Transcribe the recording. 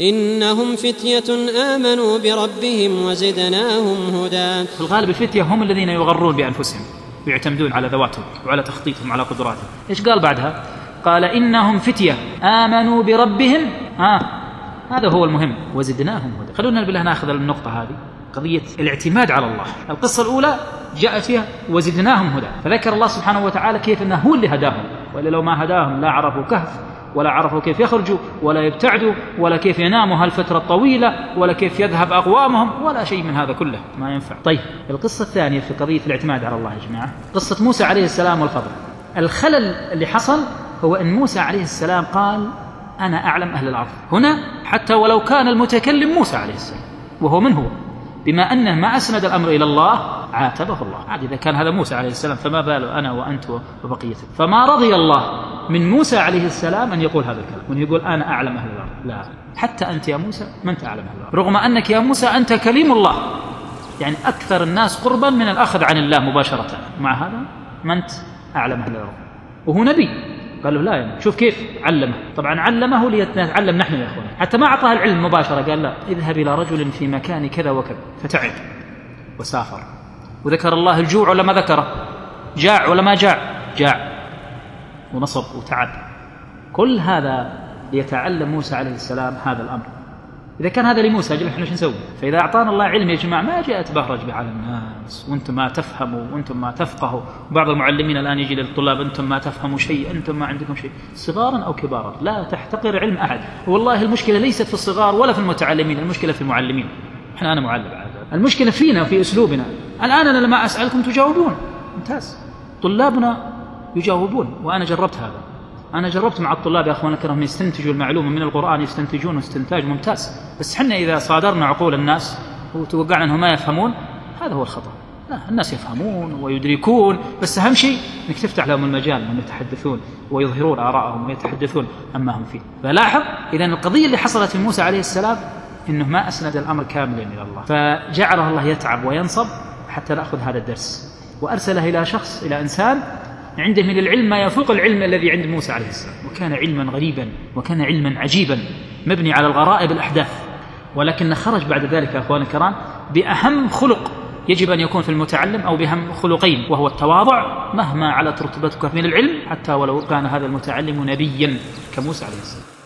إنهم فتية آمنوا بربهم وزدناهم هدى. في الغالب الفتية هم الذين يغرون بأنفسهم ويعتمدون على ذواتهم وعلى تخطيطهم على قدراتهم. إيش قال بعدها؟ قال إنهم فتية آمنوا بربهم. آه هذا هو المهم. وزدناهم هدى. خلونا بالله ناخذ النقطة هذه قضية الاعتماد على الله. القصة الأولى جاءت فيها وزدناهم هدى. فذكر الله سبحانه وتعالى كيف أنه هو اللي هداهم. وإلا لو ما هداهم لا عرفوا كهف. ولا عرفوا كيف يخرجوا ولا يبتعدوا ولا كيف يناموا هالفترة الطويلة ولا كيف يذهب أقوامهم ولا شيء من هذا كله. ما ينفع. طيب القصة الثانية في قضية الاعتماد على الله يا جماعة. قصة موسى عليه السلام والخضر. الخلل اللي حصل هو أن موسى عليه السلام قال أنا أعلم أهل الأرض. هنا حتى ولو كان المتكلم موسى عليه السلام وهو من هو؟ بما أنه ما أسند الأمر إلى الله عاتبه الله. عاد إذا كان هذا موسى عليه السلام فما باله أنا وأنت وبقية. فما رضي الله من موسى عليه السلام أن يقول هذا الكلام وأن يقول أنا أعلم أهل الأرض. لا حتى أنت يا موسى ما أنت أعلم أهل الأرض. رغم أنك يا موسى أنت كليم الله. يعني أكثر الناس قربا من الأخذ عن الله مباشرة. مع هذا ما أنت أعلم أهل الأرض. وهو نبي. قال له لا يا شوف كيف علمه. طبعا علمه ليتعلم نحن يا أخوان. حتى ما أعطاه العلم مباشرة. قال لا اذهب إلى رجل في مكان كذا وكذا. فتعب وسافر. وذكر الله الجوع ولا ما ذكره. جاع ولا ما جاع؟ جاع. ونصب وتعب. كل هذا ليتعلم موسى عليه السلام هذا الأمر. إذا كان هذا لموسى أجل إحنا شو نسوي؟ فإذا أعطانا الله علم يا جماعة ما جاءت بهرج به على الناس وأنتم ما تفهموا وأنتم ما تفقهوا. وبعض المعلمين الآن يجي للطلاب أنتم ما تفهموا شيء أنتم ما عندكم شيء. صغارا أو كبارا لا تحتقر علم أحد. والله المشكلة ليست في الصغار ولا في المتعلمين المشكلة في المعلمين. إحنا أنا معلم عاد المشكلة فينا في أسلوبنا. الآن أنا لما أسألكم تجاوبون. ممتاز. طلابنا يجاوبون وأنا جربت هذا. أنا جربت مع الطلاب يا أخوان الكرام يستنتجوا المعلومة من القرآن يستنتجون استنتاج ممتاز. بس حنا إذا صادرنا عقول الناس وتوقعنا أنهم ما يفهمون هذا هو الخطأ. لا الناس يفهمون ويدركون. بس أهم شيء أنك تفتح لهم المجال أنهم يتحدثون ويظهرون آراءهم ويتحدثون عما هم فيه. فلاحظ إذا القضية اللي حصلت من موسى عليه السلام أنه ما أسند الأمر كاملا إلى الله. فجعله الله يتعب وينصب حتى نأخذ هذا الدرس. وأرسله إلى شخص إلى إنسان عنده من العلم ما يفوق العلم الذي عند موسى عليه السلام. وكان علما غريبا وكان علما عجيبا مبني على الغرائب الأحداث. ولكن خرج بعد ذلك يا أخواني الكرام بأهم خلق يجب أن يكون في المتعلم أو بهم خلقين وهو التواضع مهما علت رتبتك من العلم حتى ولو كان هذا المتعلم نبيا كموسى عليه السلام.